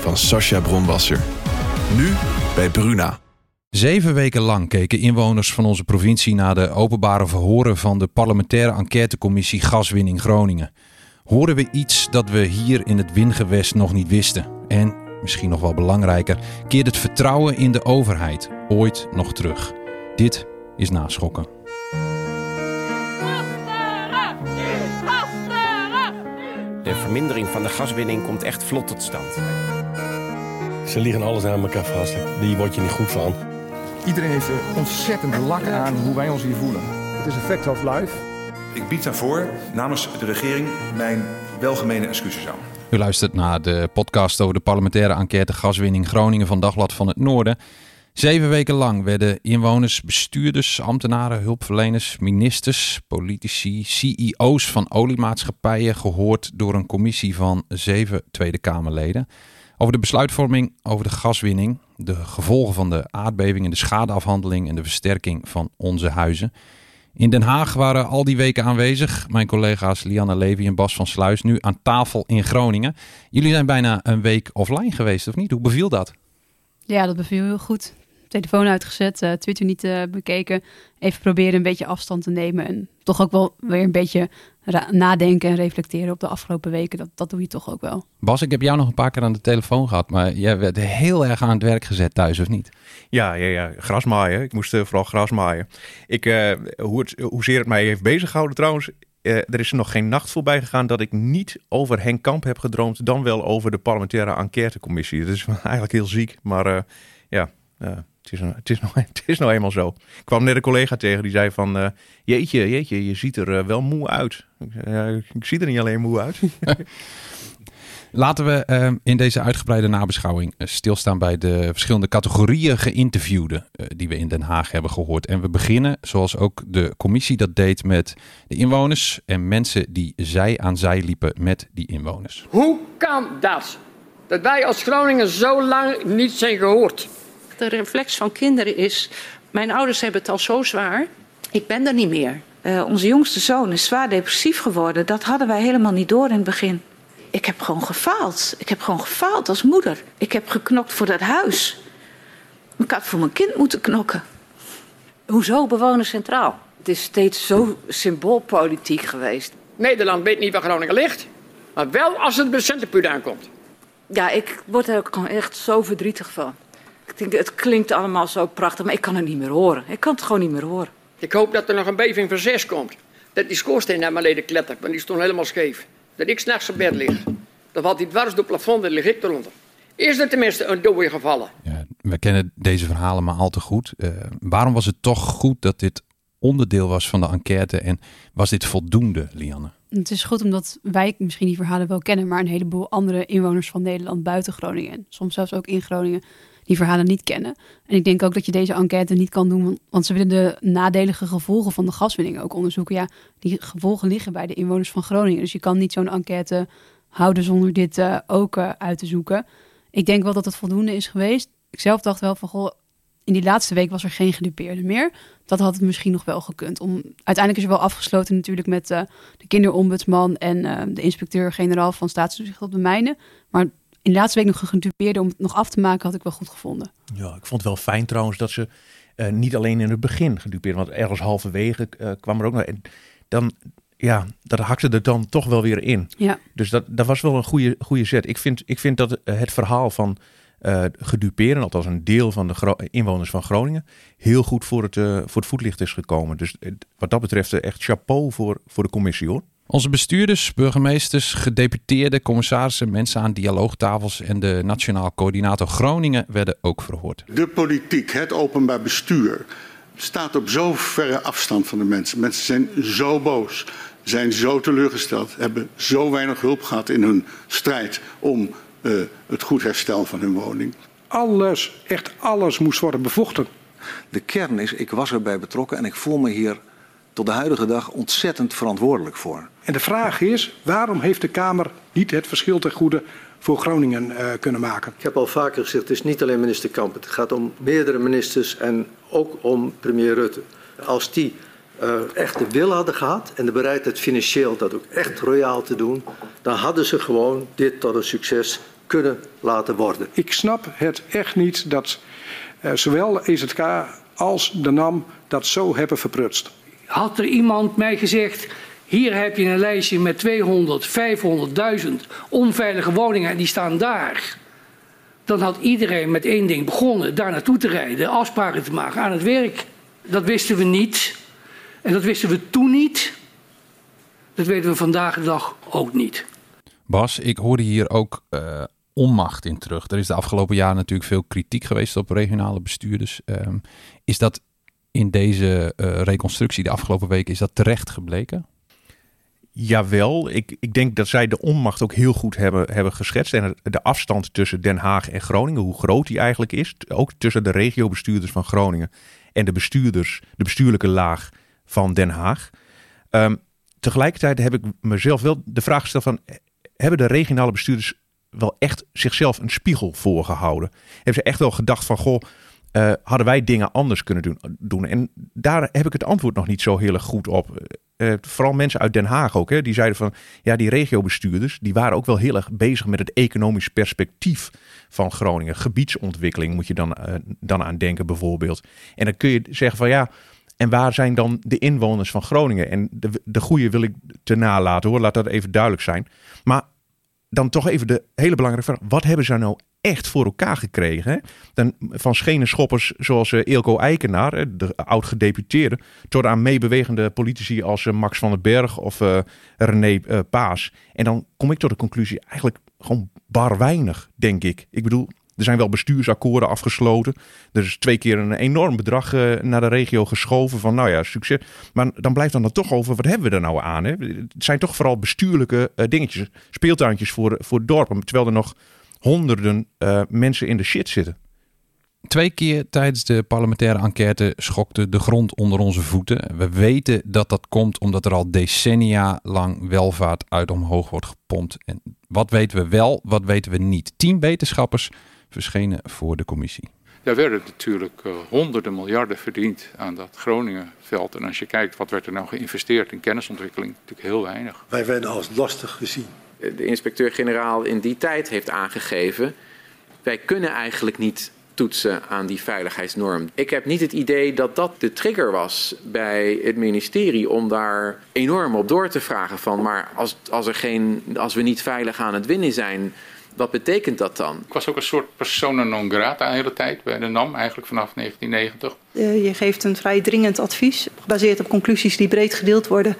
van Sascha Bronwasser. Nu bij Bruna. Zeven weken lang keken inwoners van onze provincie naar de openbare verhoren van de parlementaire enquêtecommissie Gaswinning Groningen. Horen we iets dat we hier in het Wingewest nog niet wisten? En, misschien nog wel belangrijker, keert het vertrouwen in de overheid ooit nog terug? Dit is naschokken. De vermindering van de gaswinning komt echt vlot tot stand. Ze liggen alles aan elkaar vast. Die word je niet goed van. Iedereen heeft er ontzettend lak aan hoe wij ons hier voelen. Het is een fact of life. Ik bied daarvoor namens de regering mijn welgemene excuses aan. U luistert naar de podcast over de parlementaire enquête gaswinning Groningen van Dagblad van het Noorden. Zeven weken lang werden inwoners, bestuurders, ambtenaren, hulpverleners, ministers, politici, CEO's van oliemaatschappijen gehoord door een commissie van zeven Tweede Kamerleden. Over de besluitvorming over de gaswinning, de gevolgen van de aardbeving en de schadeafhandeling en de versterking van onze huizen. In Den Haag waren al die weken aanwezig. Mijn collega's Lianne Levy en Bas van Sluis nu aan tafel in Groningen. Jullie zijn bijna een week offline geweest, of niet? Hoe beviel dat? Ja, dat beviel heel goed. Telefoon uitgezet, uh, Twitter niet uh, bekeken. Even proberen een beetje afstand te nemen. En toch ook wel weer een beetje nadenken en reflecteren op de afgelopen weken. Dat, dat doe je toch ook wel. Bas, ik heb jou nog een paar keer aan de telefoon gehad. Maar jij werd heel erg aan het werk gezet thuis, of niet? Ja, ja, ja. grasmaaien. Ik moest uh, vooral grasmaaien. Ik, hoe het, hoezeer het mij heeft bezighouden trouwens. er is nog geen nacht voorbij gegaan dat ik niet over Henk Kamp heb gedroomd. Dan wel over de parlementaire enquêtecommissie. Dat is eigenlijk heel ziek. Maar ja, het is, het, is nou, het is nou eenmaal zo. Ik kwam net een collega tegen die zei van... Uh, jeetje, jeetje, je ziet er uh, wel moe uit. Uh, ik zie er niet alleen moe uit. Laten we uh, in deze uitgebreide nabeschouwing stilstaan bij de verschillende categorieën geïnterviewden die we in Den Haag hebben gehoord. En we beginnen, zoals ook de commissie dat deed, met de inwoners en mensen die zij aan zij liepen met die inwoners. Hoe kan dat? Dat wij als Groningen zo lang niet zijn gehoord? De reflex van kinderen is: mijn ouders hebben het al zo zwaar, ik ben er niet meer. Uh, onze jongste zoon is zwaar depressief geworden. Dat hadden wij helemaal niet door in het begin. Ik heb gewoon gefaald. Ik heb gewoon gefaald als moeder. Ik heb geknokt voor dat huis. Ik had voor mijn kind moeten knokken. Hoezo bewoners centraal? Het is steeds zo symboolpolitiek geweest. Nederland weet niet waar Groningen ligt, maar wel als het bij Centerpuur aankomt. Ja, ik word er ook gewoon echt zo verdrietig van. Ik denk, het klinkt allemaal zo prachtig, maar ik kan het niet meer horen. Ik kan het gewoon niet meer horen. Ik hoop dat er nog een beving van zes komt. Dat die schoorsteen naar beneden klettert, want die stond helemaal scheef. Dat ik s'nachts op bed lig. Dan valt die dwars door het plafond en lig ik eronder. Is er tenminste een dode gevallen? Ja, we kennen deze verhalen maar al te goed. Uh, waarom was het toch goed dat dit onderdeel was van de enquête en was dit voldoende, Lianne? Het is goed omdat wij misschien die verhalen wel kennen, maar een heleboel andere inwoners van Nederland buiten Groningen en soms zelfs ook in Groningen die verhalen niet kennen. En ik denk ook dat je deze enquête niet kan doen, want ze willen de nadelige gevolgen van de gaswinning ook onderzoeken. Ja, die gevolgen liggen bij de inwoners van Groningen. Dus je kan niet zo'n enquête houden zonder dit uh, ook uh, uit te zoeken. Ik denk wel dat het voldoende is geweest. Ik zelf dacht wel van, goh, in die laatste week was er geen gedupeerde meer. Dat had het misschien nog wel gekund. Om, uiteindelijk is er wel afgesloten natuurlijk met uh, de kinderombudsman en de inspecteur-generaal van staatstoezicht op de mijnen. Maar in de laatste week nog gedupeerde om het nog af te maken, had ik wel goed gevonden. Ja, ik vond het wel fijn trouwens dat ze uh, niet alleen in het begin gedupeerd, want ergens halverwege uh, kwam er ook nog. En dan, ja, dat hakte er dan toch wel weer in. Ja. Dus dat, dat was wel een goede, goede zet. Ik vind, ik vind dat het verhaal van uh, geduperen, althans een deel van de inwoners van Groningen, heel goed voor het, uh, voor het voetlicht is gekomen. Dus wat dat betreft echt chapeau voor, voor de commissie hoor. Onze bestuurders, burgemeesters, gedeputeerden, commissarissen, mensen aan dialoogtafels en de Nationaal Coördinator Groningen werden ook verhoord. De politiek, het openbaar bestuur, staat op zo verre afstand van de mensen. Mensen zijn zo boos, zijn zo teleurgesteld, hebben zo weinig hulp gehad in hun strijd om uh, het goed herstel van hun woning. Alles, echt alles moest worden bevochten. De kern is, ik was erbij betrokken en ik voel me hier tot de huidige dag ontzettend verantwoordelijk voor. En de vraag is, waarom heeft de Kamer niet het verschil ten goede voor Groningen uh, kunnen maken? Ik heb al vaker gezegd, het is niet alleen minister Kamp. Het gaat om meerdere ministers en ook om premier Rutte. Als die uh, echt de wil hadden gehad en de bereidheid financieel dat ook echt royaal te doen, dan hadden ze gewoon dit tot een succes kunnen laten worden. Ik snap het echt niet dat uh, zowel EZK als de NAM dat zo hebben verprutst. Had er iemand mij gezegd, hier heb je een lijstje met 200, 500.000 onveilige woningen en die staan daar. Dan had iedereen met één ding begonnen, daar naartoe te rijden, afspraken te maken aan het werk. Dat wisten we niet. En dat wisten we toen niet. Dat weten we vandaag de dag ook niet. Bas, ik hoorde hier ook uh, onmacht in terug. Er is de afgelopen jaren natuurlijk veel kritiek geweest op regionale bestuurders. Um, is dat in deze uh, reconstructie de afgelopen weken, is dat terecht gebleken? Jawel, ik, ik denk dat zij de onmacht ook heel goed hebben, hebben geschetst. En de afstand tussen Den Haag en Groningen, hoe groot die eigenlijk is. Ook tussen de regiobestuurders van Groningen en de bestuurders, de bestuurlijke laag van Den Haag. Um, tegelijkertijd heb ik mezelf wel de vraag gesteld van... hebben de regionale bestuurders wel echt zichzelf een spiegel voorgehouden? Hebben ze echt wel gedacht van... goh, uh, hadden wij dingen anders kunnen doen, doen? En daar heb ik het antwoord nog niet zo heel erg goed op. Uh, vooral mensen uit Den Haag ook, hè, die zeiden van... ja, die regiobestuurders, die waren ook wel heel erg bezig met het economisch perspectief van Groningen. Gebiedsontwikkeling moet je dan, dan aan denken bijvoorbeeld. En dan kun je zeggen van ja... En waar zijn dan de inwoners van Groningen? En de, de goede wil ik te nalaten hoor, laat dat even duidelijk zijn. Maar dan toch even de hele belangrijke vraag. Wat hebben ze nou echt voor elkaar gekregen? Dan, van schoppers zoals uh, Eelco Eikenaar, de oud-gedeputeerde... tot aan meebewegende politici als uh, Max van den Berg of uh, René Paas. En dan kom ik tot de conclusie, eigenlijk gewoon bar weinig, denk ik. Ik bedoel, er zijn wel bestuursakkoorden afgesloten. Er is twee keer een enorm bedrag uh, naar de regio geschoven van nou ja, succes. Maar dan blijft dan er toch over, wat hebben we er nou aan? Hè? Het zijn toch vooral bestuurlijke uh, dingetjes, speeltuintjes voor, voor dorpen. Terwijl er nog honderden uh, mensen in de shit zitten. Twee keer tijdens de parlementaire enquête schokte de grond onder onze voeten. We weten dat dat komt omdat er al decennia lang welvaart uit omhoog wordt gepompt. En wat weten we wel, wat weten we niet? Tien wetenschappers verschenen voor de commissie. Er werden natuurlijk uh, honderden miljarden verdiend aan dat Groningenveld. En als je kijkt wat werd er nou geïnvesteerd in kennisontwikkeling, natuurlijk heel weinig. Wij werden als lastig gezien. De inspecteur-generaal in die tijd heeft aangegeven... wij kunnen eigenlijk niet toetsen aan die veiligheidsnorm. Ik heb niet het idee dat dat de trigger was bij het ministerie om daar enorm op door te vragen van maar als, als, er geen, als we niet veilig aan het winnen zijn, wat betekent dat dan? Ik was ook een soort persona non grata de hele tijd bij de NAM, eigenlijk vanaf 1990. Uh, je geeft een vrij dringend advies, gebaseerd op conclusies die breed gedeeld worden.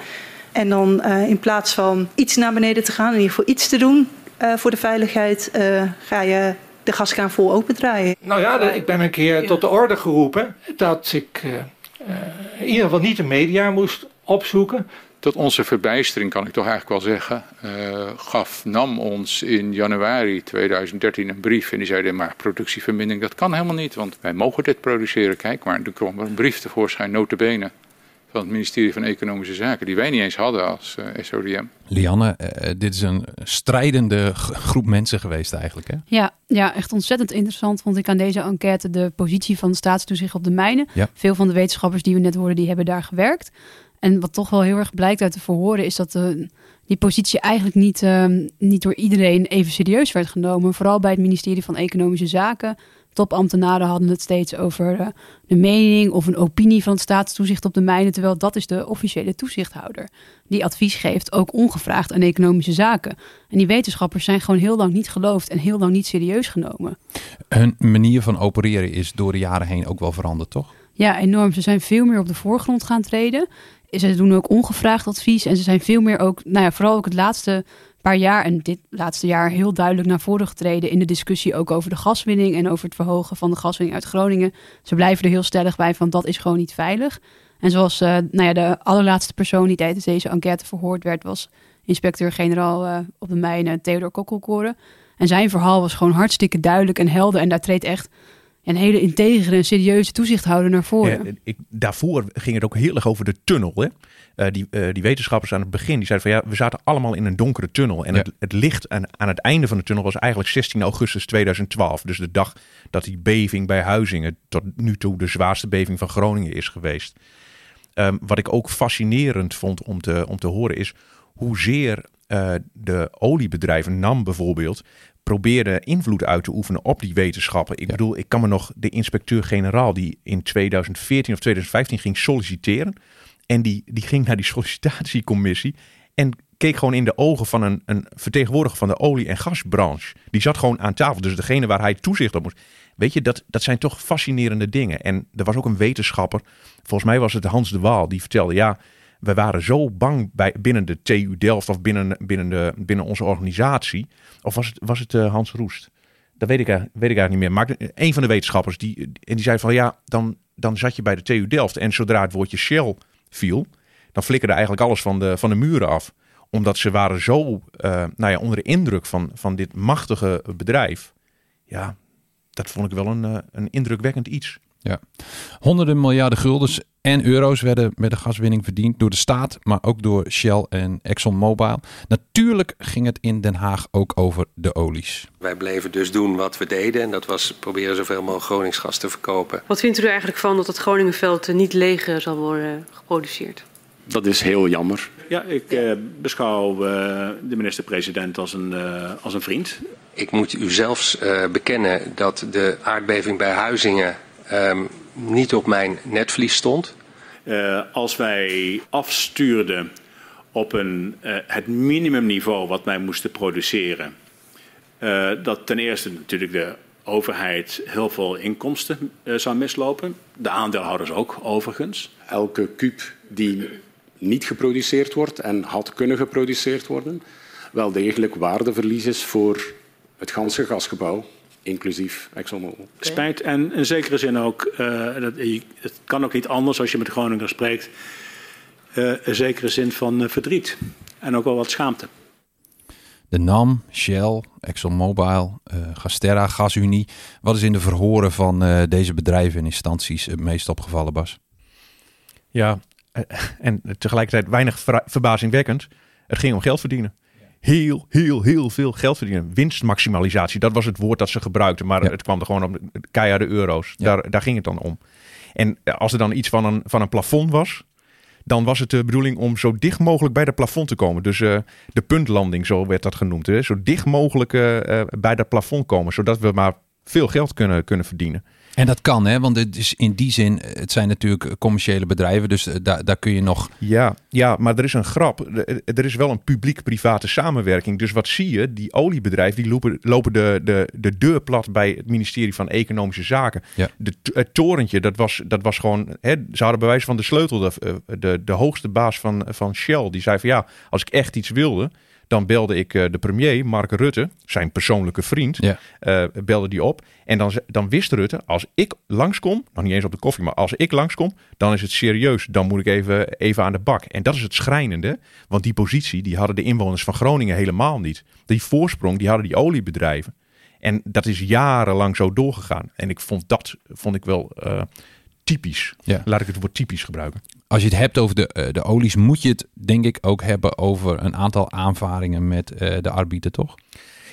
En dan uh, in plaats van iets naar beneden te gaan, in ieder geval iets te doen uh, voor de veiligheid, ga je de gaskraan vol opendraaien. Nou ja, ik ben een keer tot de orde geroepen dat ik in ieder geval niet de media moest opzoeken. Tot onze verbijstering kan ik toch eigenlijk wel zeggen, uh, gaf NAM ons in januari 2013 een brief. En die zeiden, maar productievermindering, dat kan helemaal niet, want wij mogen dit produceren. Kijk maar, toen kwam er een brief tevoorschijn, notabene, van het ministerie van Economische Zaken, die wij niet eens hadden als uh, SODM. Lianne, uh, dit is een strijdende groep mensen geweest eigenlijk, hè? Ja, ja, echt ontzettend interessant vond ik aan deze enquête de positie van de staatstoezicht op de mijnen. Ja. Veel van de wetenschappers die we net hoorden, die hebben daar gewerkt. En wat toch wel heel erg blijkt uit de verhoren is dat de, die positie eigenlijk niet, uh, niet door iedereen even serieus werd genomen. Vooral bij het ministerie van Economische Zaken topambtenaren hadden het steeds over uh, de mening of een opinie van het staatstoezicht op de mijnen. Terwijl dat is de officiële toezichthouder. Die advies geeft, ook ongevraagd aan economische zaken. En die wetenschappers zijn gewoon heel lang niet geloofd en heel lang niet serieus genomen. Hun manier van opereren is door de jaren heen ook wel veranderd, toch? Ja, enorm. Ze zijn veel meer op de voorgrond gaan treden. Ze doen ook ongevraagd advies en ze zijn veel meer ook, nou ja, vooral ook het laatste paar jaar en dit laatste jaar heel duidelijk naar voren getreden in de discussie ook over de gaswinning en over het verhogen van de gaswinning uit Groningen. Ze blijven er heel stellig bij van dat is gewoon niet veilig. En zoals uh, nou ja, de allerlaatste persoon die tijdens deze enquête verhoord werd, was inspecteur-generaal uh, op de mijnen Theodor Kokkelkoren. En zijn verhaal was gewoon hartstikke duidelijk en helder. En daar treedt echt een hele integere en serieuze toezichthouder naar voren. Ja, ik, daarvoor ging het ook heel erg over de tunnel. Hè? Uh, die, uh, die wetenschappers aan het begin die zeiden van ja, we zaten allemaal in een donkere tunnel. En ja. het, het, licht aan, aan het einde van de tunnel was eigenlijk 16 augustus 2012. Dus de dag dat die beving bij Huizingen tot nu toe de zwaarste beving van Groningen is geweest. Um, wat ik ook fascinerend vond om te, om te horen is hoezeer uh, de oliebedrijven, NAM bijvoorbeeld, probeerde invloed uit te oefenen op die wetenschappen. Ik ja. bedoel, ik kan me nog de inspecteur-generaal die in 2014 of 2015 ging solliciteren. En die, die ging naar die sollicitatiecommissie en keek gewoon in de ogen van een, een vertegenwoordiger van de olie- en gasbranche. Die zat gewoon aan tafel, dus degene waar hij toezicht op moest. Weet je, dat, dat zijn toch fascinerende dingen. En er was ook een wetenschapper, volgens mij was het Hans de Waal, die vertelde, ja, we waren zo bang bij, binnen de TU Delft of binnen, binnen, de, binnen onze organisatie. Of was het, was het uh, Hans Roest? Dat weet ik, weet ik eigenlijk niet meer. Maar een van de wetenschappers, die, en die zei van ja, dan, dan zat je bij de TU Delft. En zodra het woordje Shell viel, dan flikkerde eigenlijk alles van de, van de muren af. Omdat ze waren zo uh, nou ja, onder de indruk van, van dit machtige bedrijf. Ja, dat vond ik wel een, uh, een indrukwekkend iets. Ja. Honderden miljarden guldens en euro's werden met de gaswinning verdiend door de staat, maar ook door Shell en ExxonMobil. Natuurlijk ging het in Den Haag ook over de olies. Wij bleven dus doen wat we deden en dat was proberen zoveel mogelijk Groningsgas te verkopen. Wat vindt u er eigenlijk van dat het Groningenveld niet leeg zal worden geproduceerd? Dat is heel jammer. Ja, ik uh, beschouw uh, de minister-president als, een, uh, als een vriend. Ik moet u zelfs bekennen dat de aardbeving bij Huizingen um, niet op mijn netvlies stond. Uh, als wij afstuurden op een, uh, het minimumniveau wat wij moesten produceren, uh, dat ten eerste natuurlijk de overheid heel veel inkomsten zou mislopen. De aandeelhouders ook, overigens. Elke kuub die niet geproduceerd wordt en had kunnen geproduceerd worden, wel degelijk waardeverlies is voor het ganse gasgebouw inclusief ExxonMobil. Okay. Spijt en in zekere zin ook, uh, dat, het kan ook niet anders als je met Groningen spreekt, uh, een zekere zin van uh, verdriet en ook wel wat schaamte. De NAM, Shell, ExxonMobil, Gasterra, GasUnie. Wat is in de verhoren van deze bedrijven en instanties het meest opgevallen, Bas? Ja, en tegelijkertijd weinig ver verbazingwekkend. Het ging om geld verdienen heel, heel, heel veel geld verdienen. Winstmaximalisatie, dat was het woord dat ze gebruikten. Maar ja. het kwam er gewoon om keiharde euro's. Ja. Daar, daar ging het dan om. En als er dan iets van een, van een plafond was, dan was het de bedoeling om zo dicht mogelijk bij dat plafond te komen. Dus uh, de puntlanding, zo werd dat genoemd. Hè? Zo dicht mogelijk uh, uh, bij dat plafond komen, zodat we maar veel geld kunnen, kunnen verdienen. En dat kan, hè? Want het is in die zin, het zijn natuurlijk commerciële bedrijven, dus daar, daar kun je nog. Ja, ja, maar er is een grap. Er is wel een publiek-private samenwerking. Dus wat zie je? Die oliebedrijven die lopen, lopen de, de, de deur plat bij het ministerie van Economische Zaken. Ja. De, het torentje, dat was, dat was gewoon. Hè, ze hadden bewijs van de sleutel. De, de, de hoogste baas van, van Shell, die zei van ja, als ik echt iets wilde dan belde ik uh, de premier, Mark Rutte, zijn persoonlijke vriend, ja. uh, belde die op. En dan, dan wist Rutte, als ik langskom, nog niet eens op de koffie, maar als ik langskom, dan is het serieus. Dan moet ik even, even aan de bak. En dat is het schrijnende, want die positie, die hadden de inwoners van Groningen helemaal niet. Die voorsprong, die hadden die oliebedrijven. En dat is jarenlang zo doorgegaan. En ik vond dat, vond ik wel... Uh, typisch. Ja. Laat ik het woord typisch gebruiken. Als je het hebt over de, uh, de olies, moet je het denk ik ook hebben over een aantal aanvaringen met uh, de arbiter, toch?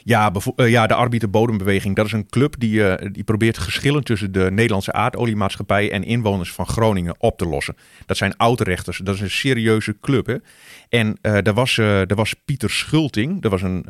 Ja, uh, ja, de Arbiter Bodembeweging. Dat is een club die, uh, die probeert geschillen tussen de Nederlandse aardoliemaatschappij en inwoners van Groningen op te lossen. Dat zijn oudrechters. Dat is een serieuze club. Hè? En daar, was, daar was Pieter Schulting. Dat was een,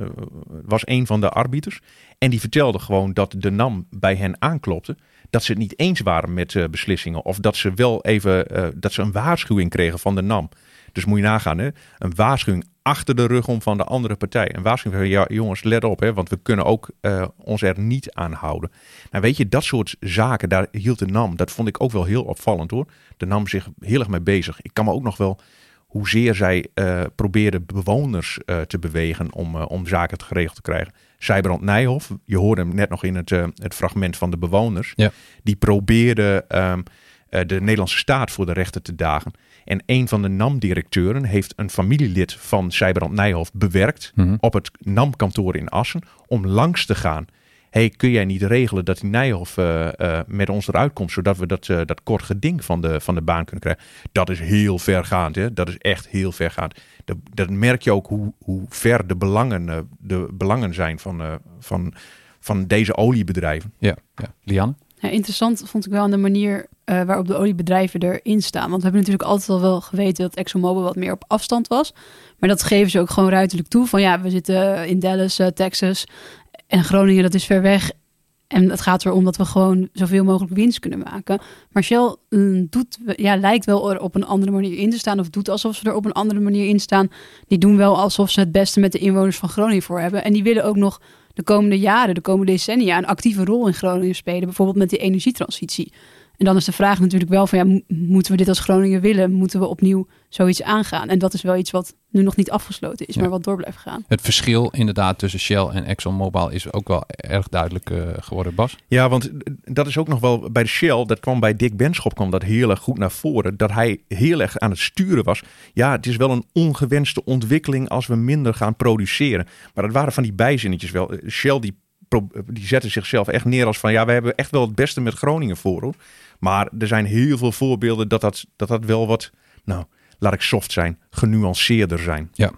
was een van de arbiters. En die vertelde gewoon dat de NAM bij hen aanklopte. Dat ze het niet eens waren met beslissingen. Of dat ze wel even dat ze een waarschuwing kregen van de NAM. Dus moet je nagaan, hè? een waarschuwing achter de rug om van de andere partij. Een waarschuwing van, ja jongens, let op, hè, want we kunnen ook uh, ons er niet aan houden. Nou weet je, dat soort zaken, daar hield de NAM, dat vond ik ook wel heel opvallend hoor. De NAM zich heel erg mee bezig. Ik kan me ook nog wel hoezeer zij uh, probeerden bewoners uh, te bewegen om, om zaken geregeld te krijgen. Zijbrand Nijhoff, je hoorde hem net nog in het, het fragment van de bewoners, ja. die probeerden um, de Nederlandse staat voor de rechter te dagen. En een van de NAM-directeuren heeft een familielid van Zijbrand Nijhoff bewerkt Mhm. op het NAM-kantoor in Assen om langs te gaan. hey, kun jij niet regelen dat die Nijhoff uh, uh, met ons eruit komt, zodat we dat, uh, dat kort geding van de, van de baan kunnen krijgen? Dat is heel vergaand, hè? dat is echt heel vergaand. Dat, dat merk je ook hoe, hoe ver de belangen, de belangen zijn van, van, van deze oliebedrijven. Ja, ja. Lianne? Interessant vond ik wel aan de manier uh, waarop de oliebedrijven erin staan. Want we hebben natuurlijk altijd al wel geweten dat ExxonMobil wat meer op afstand was. Maar dat geven ze ook gewoon ruiterlijk toe. Van ja, we zitten in Dallas, uh, Texas en Groningen, dat is ver weg. En het gaat erom dat we gewoon zoveel mogelijk winst kunnen maken. Maar Shell doet, ja, lijkt wel er op een andere manier in te staan. Of doet alsof ze er op een andere manier in staan. Die doen wel alsof ze het beste met de inwoners van Groningen voor hebben. En die willen ook nog de komende jaren, de komende decennia, een actieve rol in Groningen spelen. Bijvoorbeeld met die energietransitie. En dan is de vraag natuurlijk wel van ja, moeten we dit als Groningen willen? Moeten we opnieuw zoiets aangaan? En dat is wel iets wat nu nog niet afgesloten is, Ja. maar wat door blijft gaan. Het verschil inderdaad tussen Shell en ExxonMobil is ook wel erg duidelijk uh, geworden, Bas. Ja, want dat is ook nog wel bij de Shell, dat kwam bij Dick Benschop kwam dat heel erg goed naar voren. Dat hij heel erg aan het sturen was. Ja, het is wel een ongewenste ontwikkeling als we minder gaan produceren. Maar dat waren van die bijzinnetjes wel. Shell die, die zette zichzelf echt neer als van ja, we hebben echt wel het beste met Groningen voor. Hoor. Maar er zijn heel veel voorbeelden dat dat, dat, dat wel wat, nou, laat ik soft zijn, genuanceerder zijn. Ja.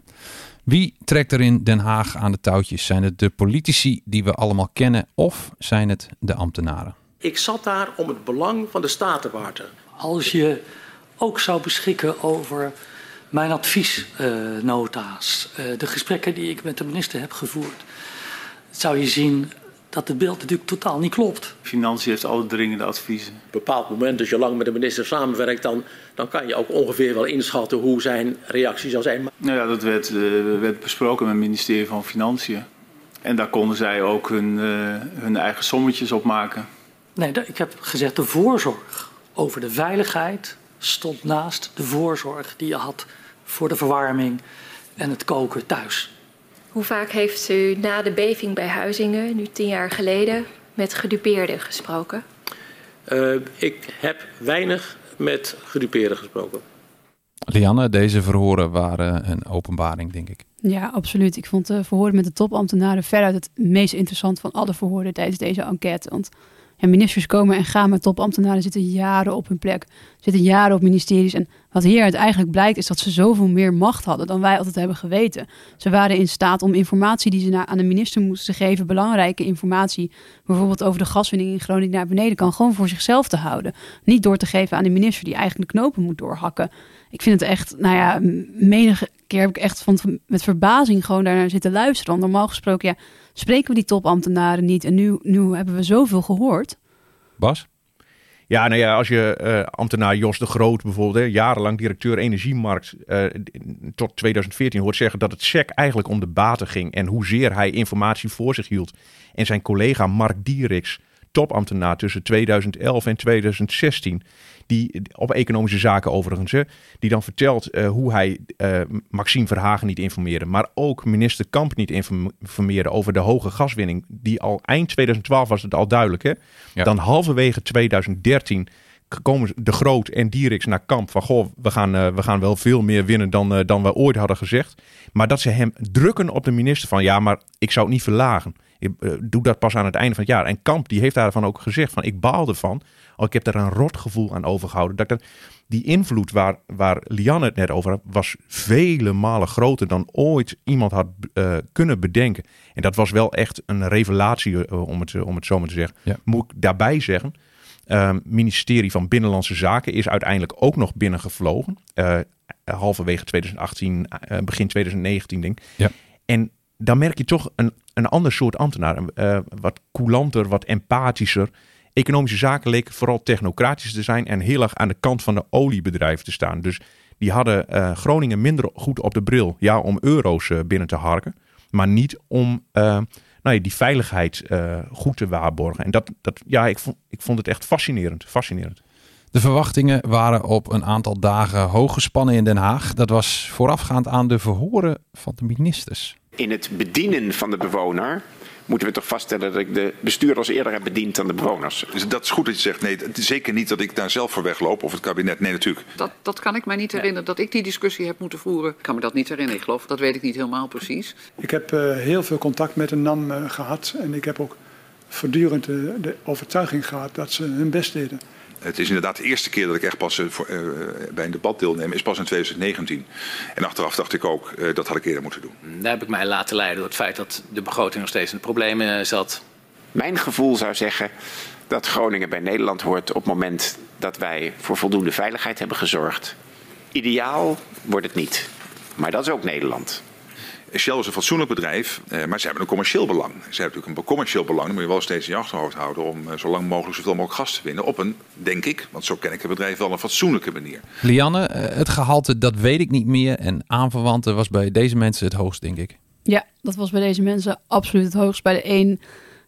Wie trekt er in Den Haag aan de touwtjes? Zijn het de politici die we allemaal kennen of zijn het de ambtenaren? Ik zat daar om het belang van de staat te wachten. Als je ook zou beschikken over mijn adviesnota's, uh, uh, de gesprekken die ik met de minister heb gevoerd, zou je zien dat het beeld natuurlijk totaal niet klopt. Financiën heeft alle dringende adviezen. Op een bepaald moment, als je lang met de minister samenwerkt, dan, dan kan je ook ongeveer wel inschatten hoe zijn reactie zal zijn. Nou ja, dat werd, uh, werd besproken met het ministerie van Financiën. En daar konden zij ook hun, uh, hun eigen sommetjes op maken. Nee, ik heb gezegd de voorzorg over de veiligheid stond naast de voorzorg die je had voor de verwarming en het koken thuis. Hoe vaak heeft u na de beving bij Huizingen, nu tien jaar geleden, met gedupeerden gesproken? Uh, ik heb weinig met gedupeerden gesproken. Lianne, deze verhoren waren een openbaring, denk ik. Ja, absoluut. Ik vond de verhoren met de topambtenaren veruit het meest interessant van alle verhoren tijdens deze enquête. Want ja, ministers komen en gaan, maar topambtenaren zitten jaren op hun plek. Zitten jaren op ministeries. En wat hieruit eigenlijk blijkt, is dat ze zoveel meer macht hadden dan wij altijd hebben geweten. Ze waren in staat om informatie die ze aan de minister moesten geven, belangrijke informatie, bijvoorbeeld over de gaswinning in Groningen naar beneden, kan gewoon voor zichzelf te houden. Niet door te geven aan de minister die eigenlijk de knopen moet doorhakken. Ik vind het echt, nou ja, menige keer heb ik echt van, met verbazing gewoon daarnaar zitten luisteren. Want normaal gesproken, ja, spreken we die topambtenaren niet. En nu, nu hebben we zoveel gehoord. Bas? Ja, nou ja, als je uh, ambtenaar Jos de Groot bijvoorbeeld, hè, jarenlang directeur energiemarkt, uh, tot 2014 hoort zeggen dat het SEC eigenlijk om de baten ging en hoezeer hij informatie voor zich hield. En zijn collega Mark Dieriks, topambtenaar tussen 2011 en 2016, die op economische zaken overigens, hè, die dan vertelt uh, hoe hij uh, Maxime Verhagen niet informeerde, maar ook minister Kamp niet informeerde over de hoge gaswinning, die al eind 2012 was het al duidelijk. Hè? Ja. Dan halverwege 2013 komen de Groot en Dieriks naar Kamp van, goh, we gaan, uh, we gaan wel veel meer winnen dan, uh, dan we ooit hadden gezegd. Maar dat ze hem drukken op de minister van, ja, maar ik zou het niet verlagen. Je uh, doet dat pas aan het einde van het jaar. En Kamp die heeft daarvan ook gezegd van ik baal ervan. Al ik heb daar een rot gevoel aan overgehouden. Dat dat, die invloed waar, waar Lianne het net over had, was vele malen groter dan ooit iemand had uh, kunnen bedenken. En dat was wel echt een revelatie, om, het, om het zo maar te zeggen. Ja. Moet ik daarbij zeggen, uh, ministerie van Binnenlandse Zaken is uiteindelijk ook nog binnengevlogen. Halverwege 2018, uh, begin 2019 denk ik. Ja. En dan merk je toch een, een ander soort ambtenaar. Uh, wat coulanter, wat empathischer. Economische zaken leken vooral technocratisch te zijn en heel erg aan de kant van de oliebedrijven te staan. Dus die hadden uh, Groningen minder goed op de bril. Ja, om euro's uh, binnen te harken, maar niet om nou ja, die veiligheid goed te waarborgen. En dat, dat ja, ik vond, ik vond het echt fascinerend. fascinerend. De verwachtingen waren op een aantal dagen hoog gespannen in Den Haag. Dat was voorafgaand aan de verhoren van de ministers. In het bedienen van de bewoner moeten we toch vaststellen dat ik de bestuurders eerder heb bediend dan de bewoners. Dus dat is goed dat je zegt, nee, zeker niet dat ik daar zelf voor wegloop of het kabinet. Nee, natuurlijk. Dat, dat kan ik mij niet herinneren, dat ik die discussie heb moeten voeren. Ik kan me dat niet herinneren, ik geloof, dat weet ik niet helemaal precies. Ik heb uh, heel veel contact met de NAM uh, gehad en ik heb ook voortdurend de, de overtuiging gehad dat ze hun best deden. Het is inderdaad de eerste keer dat ik echt pas uh, voor, uh, bij een debat deelneem, is pas in 2019. En achteraf dacht ik ook, uh, dat had ik eerder moeten doen. Daar heb ik mij laten leiden door het feit dat de begroting nog steeds in de problemen zat. Mijn gevoel zou zeggen dat Groningen bij Nederland hoort op het moment dat wij voor voldoende veiligheid hebben gezorgd. Ideaal wordt het niet, maar dat is ook Nederland. Shell is een fatsoenlijk bedrijf, eh, maar ze hebben een commercieel belang. Ze hebben natuurlijk een commercieel belang, dat moet je wel steeds in je achterhoofd houden om eh, zo lang mogelijk zoveel mogelijk gas te winnen. Op een, denk ik, want zo ken ik het bedrijf wel, een fatsoenlijke manier. Lianne, het gehalte, dat weet ik niet meer. En aanverwanten was bij deze mensen het hoogst, denk ik. Ja, dat was bij deze mensen absoluut het hoogst. Bij de een,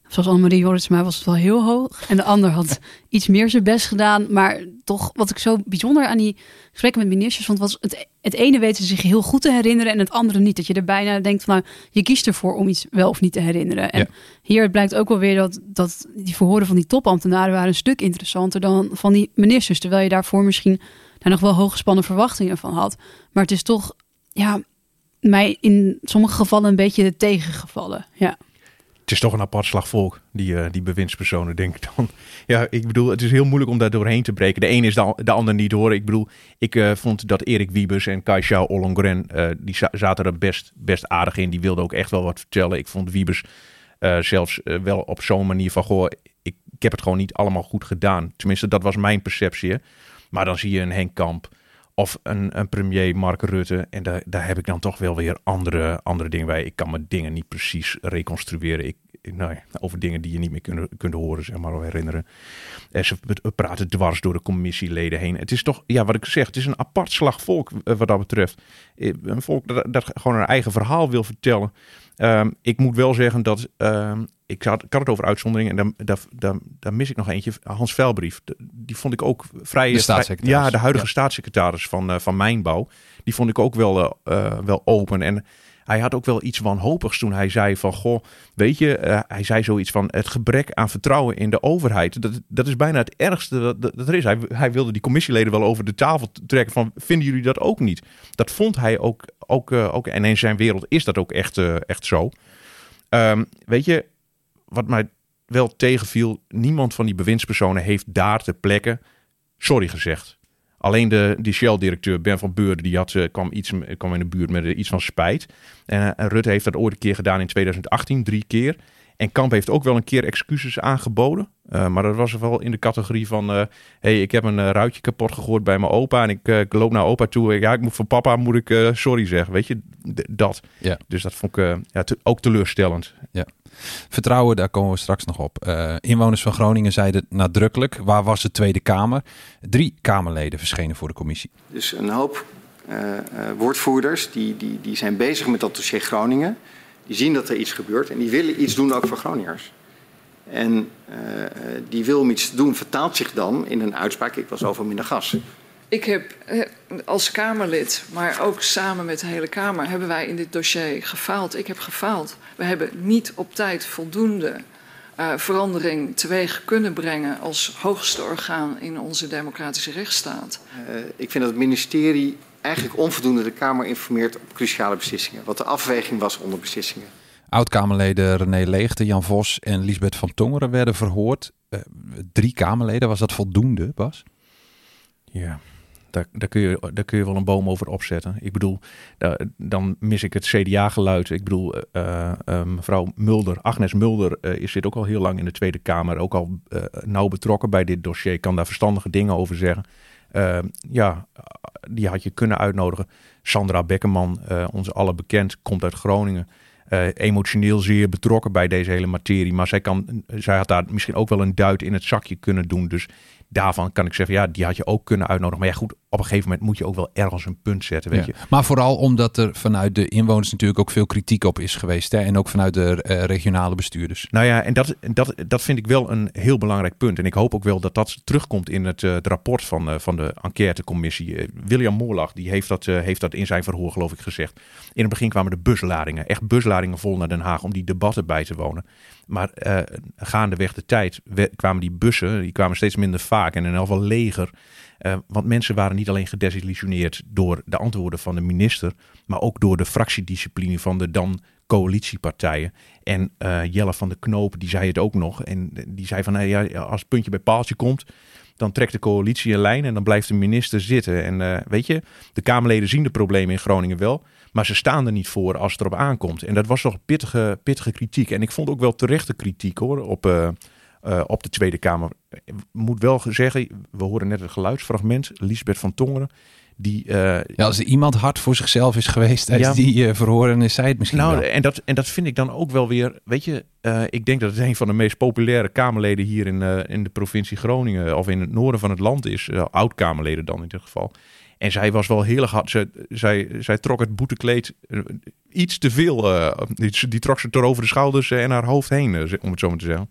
zoals Annemarie Jorritsma, was het wel heel hoog. En de ander had iets meer zijn best gedaan. Maar toch, wat ik zo bijzonder aan die gesprekken met ministers vond, was het, het ene weten ze zich heel goed te herinneren en het andere niet. Dat je er bijna denkt van, nou, je kiest ervoor om iets wel of niet te herinneren. En Ja. hier blijkt ook wel weer dat, dat die verhoren van die topambtenaren waren een stuk interessanter dan van die ministers. Terwijl je daarvoor misschien daar nog wel hooggespannen verwachtingen van had. Maar het is toch, ja, mij in sommige gevallen een beetje tegengevallen. Ja. Het is toch een apart slagvolk, die, uh, die bewindspersonen, denk ik dan. Ja, ik bedoel, het is heel moeilijk om daar doorheen te breken. De een is de, de ander niet hoor. Ik bedoel, ik uh, vond dat Erik Wiebes en Kaisha Ollongren, uh, die za zaten er best, best aardig in. Die wilden ook echt wel wat vertellen. Ik vond Wiebes zelfs wel op zo'n manier van, goh, ik, heb het gewoon niet allemaal goed gedaan. Tenminste, dat was mijn perceptie. Maar dan zie je een Henk Kamp of een, een premier Mark Rutte. En daar, daar heb ik dan toch wel weer andere, andere dingen bij. Ik kan me dingen niet precies reconstrueren. Ik, nou ja, over dingen die je niet meer kunt, kunt horen, zeg maar, of herinneren. En ze praten dwars door de commissieleden heen. Het is toch, ja, wat ik zeg, het is een apart slag volk wat dat betreft. Een volk dat, dat gewoon een eigen verhaal wil vertellen. Um, ik moet wel zeggen dat, um, ik, had, ik had het over uitzonderingen en daar, daar, daar, daar mis ik nog eentje. Hans Velbrief, die vond ik ook vrij... De staatssecretaris. Ja, de huidige ja. staatssecretaris van, uh, van Mijnbouw. Die vond ik ook wel, uh, wel open en hij had ook wel iets wanhopigs toen hij zei van, goh, weet je, uh, hij zei zoiets van het gebrek aan vertrouwen in de overheid. Dat, dat is bijna het ergste dat, dat, dat er is. Hij, hij, wilde die commissieleden wel over de tafel trekken van, vinden jullie dat ook niet? Dat vond hij ook, ook, ook en in zijn wereld is dat ook echt, echt zo. Um, weet je, wat mij wel tegenviel, niemand van die bewindspersonen heeft daar ter plekke sorry gezegd. Alleen de, die Shell-directeur Ben van Beurden die had, uh, kwam, iets, kwam in de buurt met uh, iets van spijt. En, uh, en, Rutte heeft dat ooit een keer gedaan in 2018, drie keer. En Kamp heeft ook wel een keer excuses aangeboden. maar dat was wel in de categorie van... hé, hey, ik heb een ruitje kapot gegooid bij mijn opa... en ik, ik loop naar opa toe. Ja, ik moet voor papa moet ik sorry zeggen. Weet je, dat. Ja. Dus dat vond ik ja, te, ook teleurstellend. Ja. Vertrouwen, daar komen we straks nog op. Uh, inwoners van Groningen zeiden nadrukkelijk, waar was de Tweede Kamer? Drie Kamerleden verschenen voor de commissie. Dus een hoop uh, uh, woordvoerders die, die, die zijn bezig met dat dossier Groningen. Die zien dat er iets gebeurt en die willen iets doen ook voor Groningers. En die wil om iets te doen vertaalt zich dan in een uitspraak, ik was over minder gas. Ik heb als Kamerlid, maar ook samen met de hele Kamer, hebben wij in dit dossier gefaald. Ik heb gefaald. We hebben niet op tijd voldoende uh, verandering teweeg kunnen brengen als hoogste orgaan in onze democratische rechtsstaat. Uh, ik vind dat het ministerie eigenlijk onvoldoende de Kamer informeert op cruciale beslissingen. Wat de afweging was onder beslissingen. Oud-Kamerleden René Leegte, Jan Vos en Lisbeth van Tongeren werden verhoord. Uh, drie Kamerleden, was dat voldoende, Bas? Ja, daar, kun je, daar kun je wel een boom over opzetten. Ik bedoel, dan mis ik het CDA-geluid. Ik bedoel, uh, uh, mevrouw Mulder, Agnes Mulder, uh, zit ook al heel lang in de Tweede Kamer. Ook al nauw betrokken bij dit dossier. Kan daar verstandige dingen over zeggen. ja, die had je kunnen uitnodigen. Sandra Bekkerman, onze alle bekend, komt uit Groningen. emotioneel zeer betrokken bij deze hele materie. Maar zij, kan, zij had daar misschien ook wel een duit in het zakje kunnen doen. Dus daarvan kan ik zeggen, ja, die had je ook kunnen uitnodigen. Maar ja, goed, op een gegeven moment moet je ook wel ergens een punt zetten, weet je. Maar vooral omdat er vanuit de inwoners natuurlijk ook veel kritiek op is geweest. Hè? En ook vanuit de uh, regionale bestuurders. Nou ja, en dat, dat, dat vind ik wel een heel belangrijk punt. En ik hoop ook wel dat dat terugkomt in het, uh, het rapport van, uh, van de enquêtecommissie. William Moorlag, die heeft dat, heeft dat in zijn verhoor, geloof ik, gezegd. In het begin kwamen de busladingen, echt busladingen vol naar Den Haag om die debatten bij te wonen. Maar gaandeweg de tijd kwamen die bussen, die kwamen steeds minder vaak en in elk geval leger. Uh, want mensen waren niet alleen gedesillusioneerd door de antwoorden van de minister, maar ook door de fractiediscipline van de dan coalitiepartijen. En uh, Jelle van de Knoop, die zei het ook nog. En die zei van, ja, als het puntje bij paaltje komt, dan trekt de coalitie een lijn en dan blijft de minister zitten. En uh, weet je, de Kamerleden zien de problemen in Groningen wel, maar ze staan er niet voor als het erop aankomt. En dat was toch pittige, pittige kritiek. En ik vond ook wel terechte kritiek hoor, op uh, op de Tweede Kamer. Moet wel zeggen, we horen net het geluidsfragment. Lisbeth van Tongeren. Die, uh, ja, als er iemand hard voor zichzelf is geweest tijdens ja, die uh, verhoren, is zij het misschien nou, wel. En dat, en dat vind ik dan ook wel weer, weet je, uh, ik denk dat het een van de meest populaire Kamerleden hier in, in de provincie Groningen, of in het noorden van het land is, oud-Kamerleden dan in dit geval. En zij was wel heel hard, zij, zij, zij trok het boetekleed iets te veel, die, die, trok ze er over de schouders en haar hoofd heen, om het zo maar te zeggen.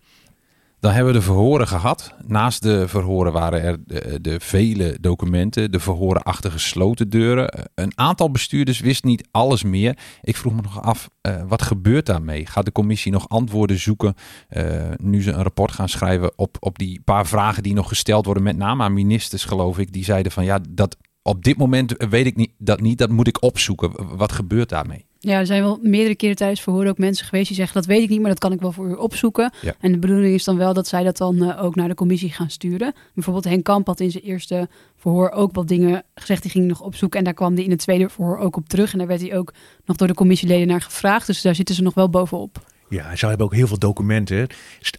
Dan hebben we de verhoren gehad. Naast de verhoren waren er de, vele documenten, de verhoren achter gesloten deuren. Een aantal bestuurders wist niet alles meer. Ik vroeg me nog af, uh, wat gebeurt daarmee? Gaat de commissie nog antwoorden zoeken uh, nu ze een rapport gaan schrijven op, op die paar vragen die nog gesteld worden, met name aan ministers geloof ik, die zeiden van ja, dat op dit moment weet ik niet, dat niet, dat moet ik opzoeken. Wat gebeurt daarmee? Ja, er zijn wel meerdere keren tijdens verhoren ook mensen geweest die zeggen dat weet ik niet, maar dat kan ik wel voor u opzoeken. Ja. En de bedoeling is dan wel dat zij dat dan uh, ook naar de commissie gaan sturen. Bijvoorbeeld Henk Kamp had in zijn eerste verhoor ook wat dingen gezegd, die ging nog opzoeken. En daar kwam hij in het tweede verhoor ook op terug. En daar werd hij ook nog door de commissieleden naar gevraagd. Dus daar zitten ze nog wel bovenop. Ja, ze hebben ook heel veel documenten.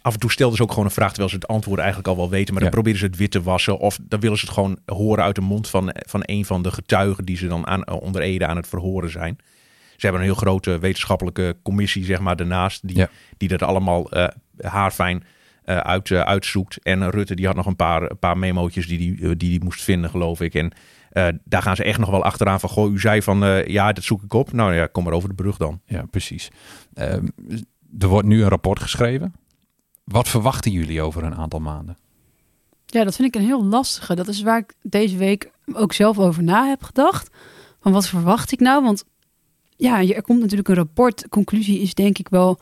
Af en toe stelden ze ook gewoon een vraag terwijl ze het antwoord eigenlijk al wel weten. Maar dan proberen ze het wit te wassen. Of dan willen ze het gewoon horen uit de mond van, van een van de getuigen die ze dan aan, onder Ede aan het verhoren zijn. Ze hebben een heel grote wetenschappelijke commissie, zeg maar, daarnaast. Die, ja. die dat allemaal uh, haarfijn uh, uit, uh, uitzoekt. En Rutte die had nog een paar, een paar memootjes die hij die, die, die moest vinden, geloof ik. En daar gaan ze echt nog wel achteraan van... Goh, u zei van, ja, dat zoek ik op. Nou ja, kom maar over de brug dan. Ja, precies. Ehm, er wordt nu een rapport geschreven. Wat verwachten jullie over een aantal maanden? Ja, dat vind ik een heel lastige. Dat is waar ik deze week ook zelf over na heb gedacht. Van wat verwacht ik nou? Want ja, er komt natuurlijk een rapport. Conclusie is denk ik wel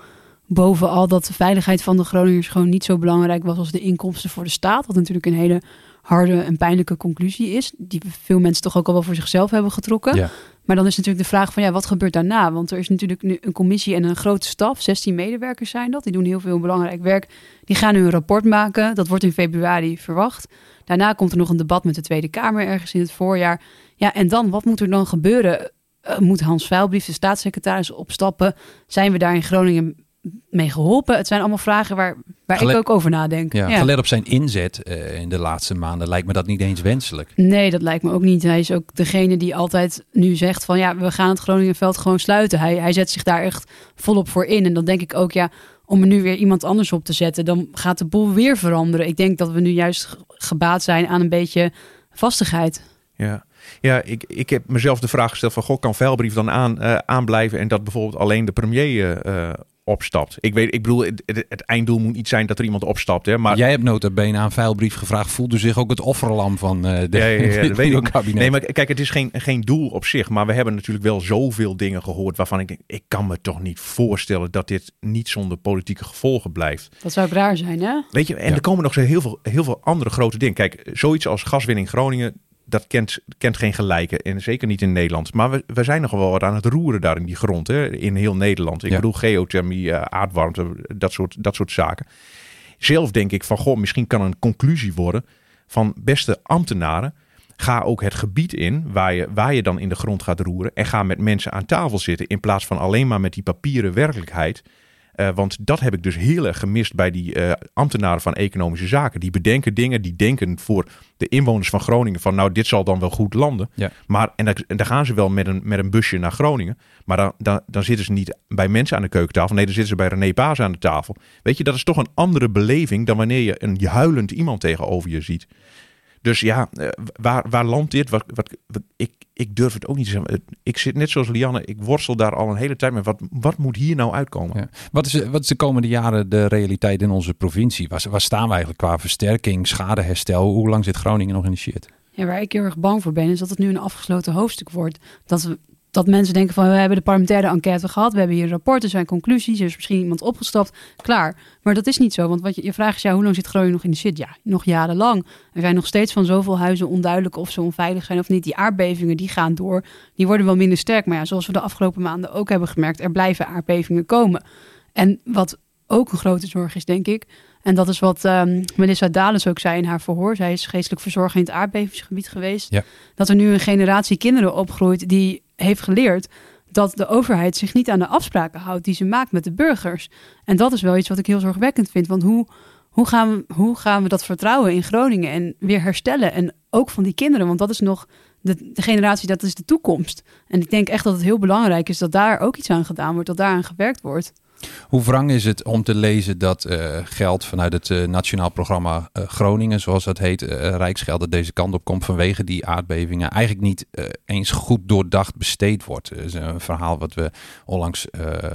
bovenal dat de veiligheid van de Groningers gewoon niet zo belangrijk was als de inkomsten voor de staat. Wat natuurlijk een hele harde en pijnlijke conclusie is. Die veel mensen toch ook al wel voor zichzelf hebben getrokken. Ja. Maar dan is natuurlijk de vraag van ja, wat gebeurt daarna? Want er is natuurlijk nu een commissie en een grote staf. 16 medewerkers zijn dat. Die doen heel veel belangrijk werk. Die gaan nu een rapport maken. Dat wordt in februari verwacht. Daarna komt er nog een debat met de Tweede Kamer ergens in het voorjaar. Ja, en dan, wat moet er dan gebeuren? Uh, moet Hans Vuilbrief, de staatssecretaris, opstappen? Zijn we daar in Groningen mee geholpen? Het zijn allemaal vragen waar, waar ik ook over nadenk. Ja, ja. Gelet op zijn inzet uh, in de laatste maanden lijkt me dat niet eens wenselijk. Nee, dat lijkt me ook niet. Hij is ook degene die altijd nu zegt van ja, we gaan het Groningenveld gewoon sluiten. Hij, hij zet zich daar echt volop voor in. En dan denk ik ook ja, om er nu weer iemand anders op te zetten, dan gaat de boel weer veranderen. Ik denk dat we nu juist gebaat zijn aan een beetje vastigheid. Ja. Ja, ik, ik heb mezelf de vraag gesteld van... Goh, kan Veilbrief dan aan, uh, aanblijven... en dat bijvoorbeeld alleen de premier uh, opstapt. Ik weet, ik bedoel, het, het, het, einddoel moet niet zijn dat er iemand opstapt. Hè, maar... Jij hebt nota bene aan Veilbrief gevraagd. Voelde zich ook het offerlam van uh, de, ja, ja, ja, weet ik. kabinet. Nee, maar kijk, het is geen, geen doel op zich. Maar we hebben natuurlijk wel zoveel dingen gehoord... waarvan ik denk, ik kan me toch niet voorstellen... dat dit niet zonder politieke gevolgen blijft. Dat zou ook raar zijn, hè? Weet je, en er komen nog zo heel veel, heel veel andere grote dingen. Kijk, zoiets als gaswinning Groningen dat kent, kent geen gelijke. En zeker niet in Nederland. Maar we, we zijn nog wel wat aan het roeren daar in die grond. Hè, in heel Nederland. Ik Ja. bedoel geothermie, eh, aardwarmte, dat soort, dat soort zaken. Zelf denk ik van, goh, misschien kan een conclusie worden van beste ambtenaren. Ga ook het gebied in waar je, waar je dan in de grond gaat roeren. En ga met mensen aan tafel zitten. In plaats van alleen maar met die papieren werkelijkheid. Eh, want dat heb ik dus heel erg gemist bij die eh, ambtenaren van economische zaken. Die bedenken dingen, die denken voor de inwoners van Groningen van nou, dit zal dan wel goed landen. Ja. Maar, en, dan, en dan gaan ze wel met een, met een busje naar Groningen. Maar dan, dan, dan zitten ze niet bij mensen aan de keukentafel. Nee, dan zitten ze bij René Paas aan de tafel. Weet je, dat is toch een andere beleving dan wanneer je een huilend iemand tegenover je ziet. Dus ja, eh, waar, waar landt dit? Wat, wat, wat- ik, ik durf het ook niet te zeggen. Ik zit net zoals Lianne, ik worstel daar al een hele tijd mee. Wat, wat moet hier nou uitkomen? Ja. Wat, is, wat is de komende jaren de realiteit in onze provincie? Waar, waar staan we eigenlijk qua versterking, schadeherstel? Hoe lang zit Groningen nog in de shit? Ja, waar ik heel erg bang voor ben, is dat het nu een afgesloten hoofdstuk wordt. Dat, we, dat mensen denken van, we hebben de parlementaire enquête gehad, we hebben hier een rapport, er zijn conclusies, er is misschien iemand opgestapt, klaar. Maar dat is niet zo, want wat je, je vraagt is, ja, hoe lang zit Groningen nog in de shit? Ja, nog jarenlang. Er zijn nog steeds van zoveel huizen onduidelijk of ze onveilig zijn of niet. Die aardbevingen, die gaan door, die worden wel minder sterk. Maar ja, zoals we de afgelopen maanden ook hebben gemerkt, er blijven aardbevingen komen. En wat ook een grote zorg is, denk ik, en dat is wat ehm, Melissa Dales ook zei in haar verhoor. Zij is geestelijk verzorger in het aardbevingsgebied geweest. Ja. Dat er nu een generatie kinderen opgroeit die heeft geleerd dat de overheid zich niet aan de afspraken houdt die ze maakt met de burgers. En dat is wel iets wat ik heel zorgwekkend vind. Want hoe, hoe, gaan, we, hoe gaan we dat vertrouwen in Groningen en weer herstellen? En ook van die kinderen, want dat is nog de, de generatie, dat is de toekomst. En ik denk echt dat het heel belangrijk is dat daar ook iets aan gedaan wordt, dat daar aan gewerkt wordt. Hoe wrang is het om te lezen dat eh, geld vanuit het eh, Nationaal Programma eh, Groningen, zoals dat heet, Rijksgeld, dat deze kant op komt vanwege die aardbevingen, eigenlijk niet eens goed doordacht besteed wordt? Dat is een verhaal wat we onlangs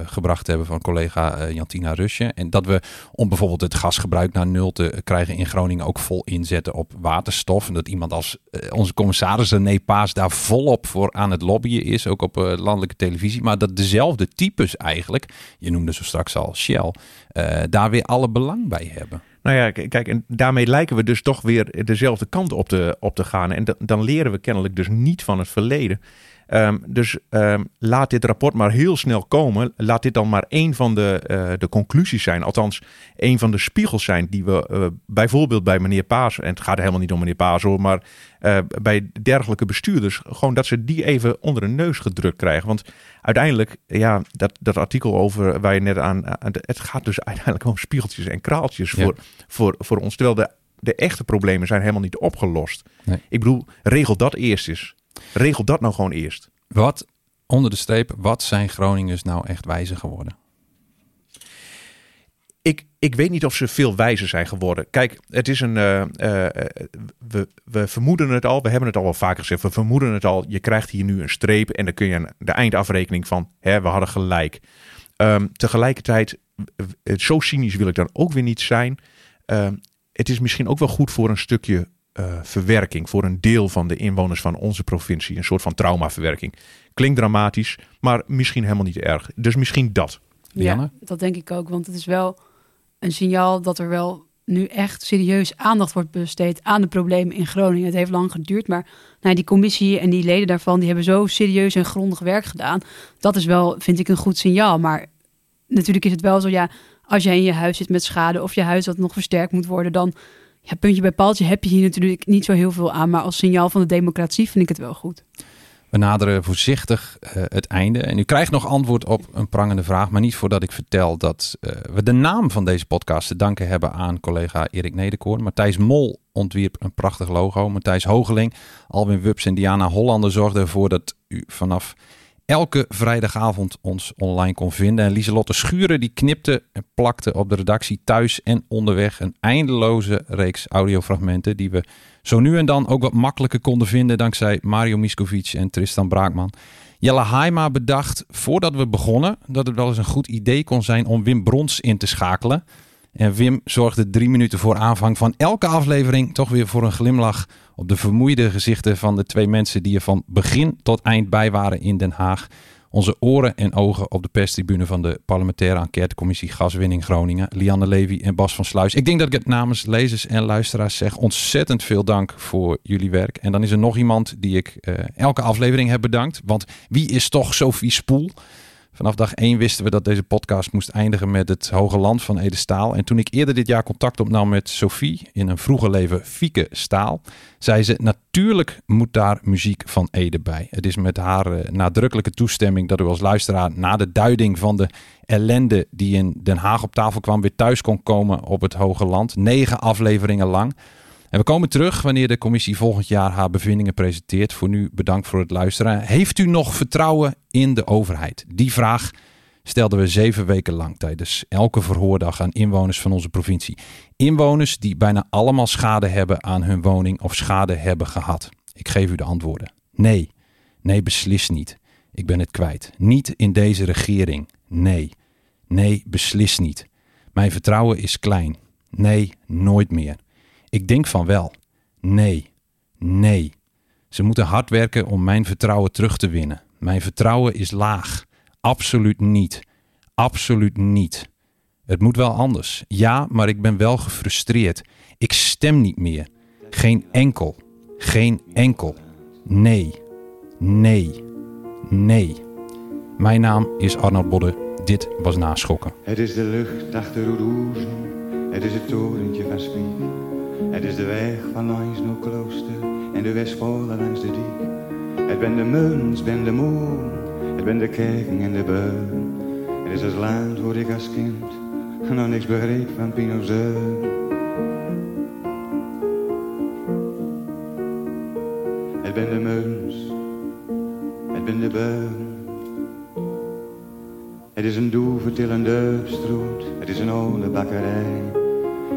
gebracht hebben van collega Jantina Rusje. En dat we om bijvoorbeeld het gasgebruik naar nul te krijgen in Groningen ook vol inzetten op waterstof. En dat iemand als onze commissaris René Paas daar volop voor aan het lobbyen is, ook op landelijke televisie. Maar dat dezelfde types eigenlijk, je noemde zo straks al Shell, eh, daar weer alle belang bij hebben. Nou ja, kijk, en daarmee lijken we dus toch weer dezelfde kant op te, op te gaan. En da- dan leren we kennelijk dus niet van het verleden. Ehm, dus ehm, laat dit rapport maar heel snel komen. Laat dit dan maar één van de, eh, de conclusies zijn. Althans, één van de spiegels zijn die we eh, bijvoorbeeld bij meneer Paas... en het gaat helemaal niet om meneer Paas hoor... maar eh, bij dergelijke bestuurders... gewoon dat ze die even onder de neus gedrukt krijgen. Want uiteindelijk, ja, dat, dat artikel over waar je net aan... aan- het gaat dus uiteindelijk om spiegeltjes en kraaltjes Ja. voor, voor, voor ons. Terwijl de, de echte problemen zijn helemaal niet opgelost. Nee. Ik bedoel, regel dat eerst eens. Regel dat nou gewoon eerst. Wat, onder de streep, wat zijn Groningers nou echt wijzer geworden? Ik, ik weet niet of ze veel wijzer zijn geworden. Kijk, het is een. eh, eh, we, we vermoeden het al. We hebben het al wel vaker gezegd. We vermoeden het al. Je krijgt hier nu een streep. En dan kun je aan de eindafrekening van. Hè, we hadden gelijk. Ehm, tegelijkertijd. eh, Zo cynisch wil ik dan ook weer niet zijn. Ehm, het is misschien ook wel goed voor een stukje eh, verwerking. Voor een deel van de inwoners van onze provincie. Een soort van traumaverwerking. Klinkt dramatisch. Maar misschien helemaal niet erg. Dus misschien dat. Ja, dat denk ik ook. Want het is wel een signaal dat er wel nu echt serieus aandacht wordt besteed aan de problemen in Groningen. Het heeft lang geduurd, maar nou, die commissie en die leden daarvan, die hebben zo serieus en grondig werk gedaan. Dat is wel, vind ik, een goed signaal. Maar natuurlijk is het wel zo, ja, als jij in je huis zit met schade of je huis dat nog versterkt moet worden, dan ja, puntje bij paaltje heb je hier natuurlijk niet zo heel veel aan. Maar als signaal van de democratie vind ik het wel goed. We naderen voorzichtig eh, het einde. En u krijgt nog antwoord op een prangende vraag. Maar niet voordat ik vertel dat eh, we de naam van deze podcast te danken hebben aan collega Erik Nederkoorn. Matthijs Mol ontwierp een prachtig logo. Matthijs Hogeling, Alwin Wups en Diana Hollander zorgden ervoor dat u vanaf elke vrijdagavond ons online kon vinden. En Lieselotte Schuren die knipte en plakte op de redactie thuis en onderweg een eindeloze reeks audiofragmenten die we zo nu en dan ook wat makkelijker konden vinden dankzij Mario Miskovic en Tristan Braakman. Jelle Haima bedacht voordat we begonnen dat het wel eens een goed idee kon zijn om Wim Brons in te schakelen. En Wim zorgde drie minuten voor aanvang van elke aflevering toch weer voor een glimlach op de vermoeide gezichten van de twee mensen die er van begin tot eind bij waren in Den Haag. Onze oren en ogen op de perstribune van de parlementaire enquêtecommissie Gaswinning Groningen. Lianne Levy en Bas van Sluis. Ik denk dat ik het namens lezers en luisteraars zeg. Ontzettend veel dank voor jullie werk. En dan is er nog iemand die ik uh, elke aflevering heb bedankt. Want wie is toch Sophie Spoel? Vanaf dag 1 wisten we dat deze podcast moest eindigen met het Hoge Land van Ede Staal. En toen ik eerder dit jaar contact opnam met Sophie, in een vroeger leven Fieke Staal, zei ze: Natuurlijk moet daar muziek van Ede bij. Het is met haar uh, nadrukkelijke toestemming dat u als luisteraar na de duiding van de ellende die in Den Haag op tafel kwam, weer thuis kon komen op het Hoge Land. Negen afleveringen lang. En we komen terug wanneer de commissie volgend jaar haar bevindingen presenteert. Voor nu bedankt voor het luisteren. Heeft u nog vertrouwen in de overheid? Die vraag stelden we zeven weken lang tijdens elke verhoordag aan inwoners van onze provincie. Inwoners die bijna allemaal schade hebben aan hun woning of schade hebben gehad. Ik geef u de antwoorden. Nee, nee, beslist niet. Ik ben het kwijt. Niet in deze regering. Nee, nee, beslist niet. Mijn vertrouwen is klein. Nee, nooit meer. Ik denk van wel. Nee, nee. Ze moeten hard werken om mijn vertrouwen terug te winnen. Mijn vertrouwen is laag. Absoluut niet. Absoluut niet. Het moet wel anders. Ja, maar ik ben wel gefrustreerd. Ik stem niet meer. Geen enkel. Geen enkel. Nee. Nee. Nee. Mijn naam is Arnold Bodde. Dit was Naschokken. Het is de lucht achter Roeroezen. Het is het torentje van Spiek. Het is de weg van langs naar klooster en de Westvolle langs de diek. Het ben de muns, ben de moon, het ben de kerken en de beun. Het is het land waar ik als kind nog niks begreep van Pinozeun. Het ben de muns, het ben de beun. Het is een doevertillende stroot, het is een oude bakkerij.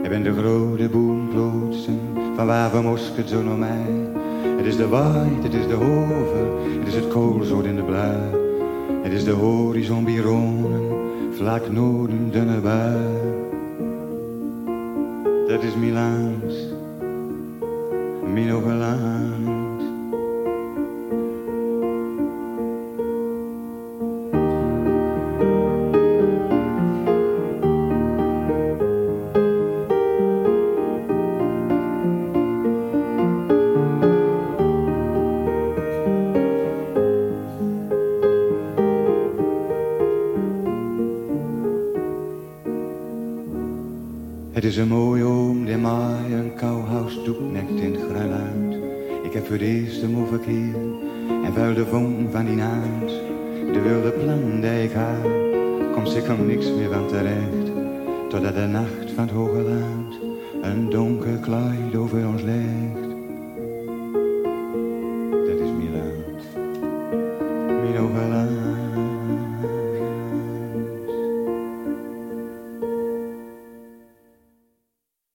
Ik ben de grote boomplotsen van waar mosket zo naar mij. Het is de waait, het is de hoven, het is het koolzoot in de blauw. Het is de horizon bironen, vlak noorden dunne bui. Dat is Milaans, Minogelaan.